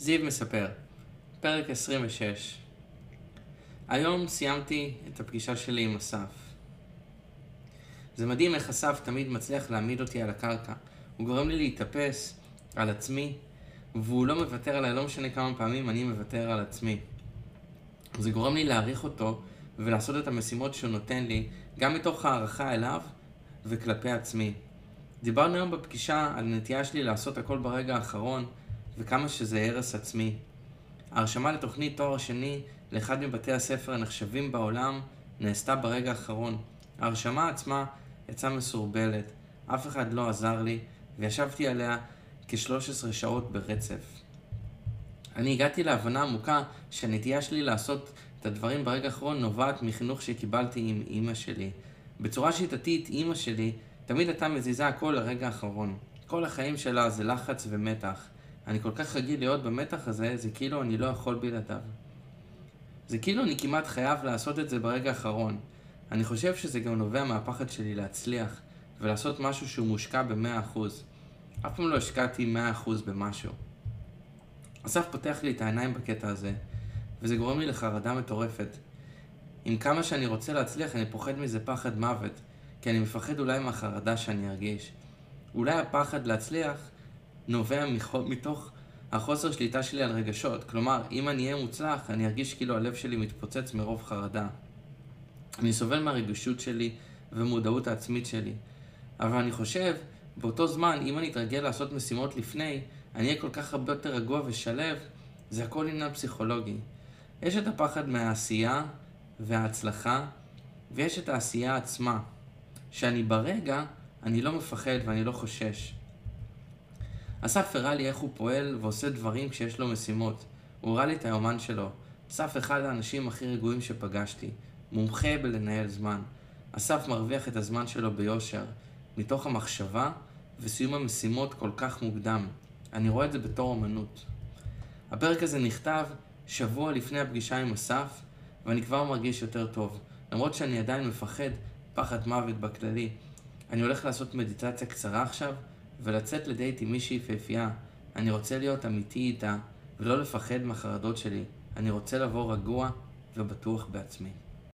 זיו מספר, פרק 26 היום סיימתי את הפגישה שלי עם אסף. זה מדהים איך אסף תמיד מצליח להעמיד אותי על הקרקע. הוא גורם לי להתאפס על עצמי, והוא לא מוותר עליי, לא משנה כמה פעמים אני מוותר על עצמי. זה גורם לי להעריך אותו ולעשות את המשימות שהוא נותן לי, גם מתוך הערכה אליו וכלפי עצמי. דיברנו היום בפגישה על נטייה שלי לעשות הכל ברגע האחרון, וכמה שזה הרס עצמי. ההרשמה לתוכנית תואר שני לאחד מבתי הספר הנחשבים בעולם נעשתה ברגע האחרון. ההרשמה עצמה יצאה מסורבלת, אף אחד לא עזר לי, וישבתי עליה כ-13 שעות ברצף. אני הגעתי להבנה עמוקה שהנטייה שלי לעשות את הדברים ברגע האחרון נובעת מחינוך שקיבלתי עם אימא שלי. בצורה שיטתית, אימא שלי תמיד הייתה מזיזה הכל לרגע האחרון. כל החיים שלה זה לחץ ומתח. אני כל כך רגיל להיות במתח הזה, זה כאילו אני לא יכול בלעדיו. זה כאילו אני כמעט חייב לעשות את זה ברגע האחרון. אני חושב שזה גם נובע מהפחד שלי להצליח, ולעשות משהו שהוא מושקע ב-100%. אף פעם לא השקעתי 100% במשהו. אסף פותח לי את העיניים בקטע הזה, וזה גורם לי לחרדה מטורפת. עם כמה שאני רוצה להצליח, אני פוחד מזה פחד מוות, כי אני מפחד אולי מהחרדה שאני ארגיש. אולי הפחד להצליח נובע מתוך החוסר שליטה שלי על רגשות. כלומר, אם אני אהיה מוצלח, אני ארגיש כאילו הלב שלי מתפוצץ מרוב חרדה. אני סובל מהרגישות שלי ומודעות העצמית שלי. אבל אני חושב, באותו זמן, אם אני אתרגל לעשות משימות לפני, אני אהיה כל כך הרבה יותר רגוע ושלב, זה הכל עניין פסיכולוגי. יש את הפחד מהעשייה וההצלחה, ויש את העשייה עצמה, שאני ברגע, אני לא מפחד ואני לא חושש. אסף הראה לי איך הוא פועל ועושה דברים כשיש לו משימות. הוא הראה לי את היומן שלו. אסף אחד האנשים הכי רגועים שפגשתי. מומחה בלנהל זמן. אסף מרוויח את הזמן שלו ביושר, מתוך המחשבה וסיום המשימות כל כך מוקדם. אני רואה את זה בתור אמנות. הפרק הזה נכתב שבוע לפני הפגישה עם אסף, ואני כבר מרגיש יותר טוב. למרות שאני עדיין מפחד, פחד מוות בכללי. אני הולך לעשות מדיטציה קצרה עכשיו, ולצאת לדייט עם מישהי יפהפייה. אני רוצה להיות אמיתי איתה, ולא לפחד מהחרדות שלי. אני רוצה לבוא רגוע ובטוח בעצמי.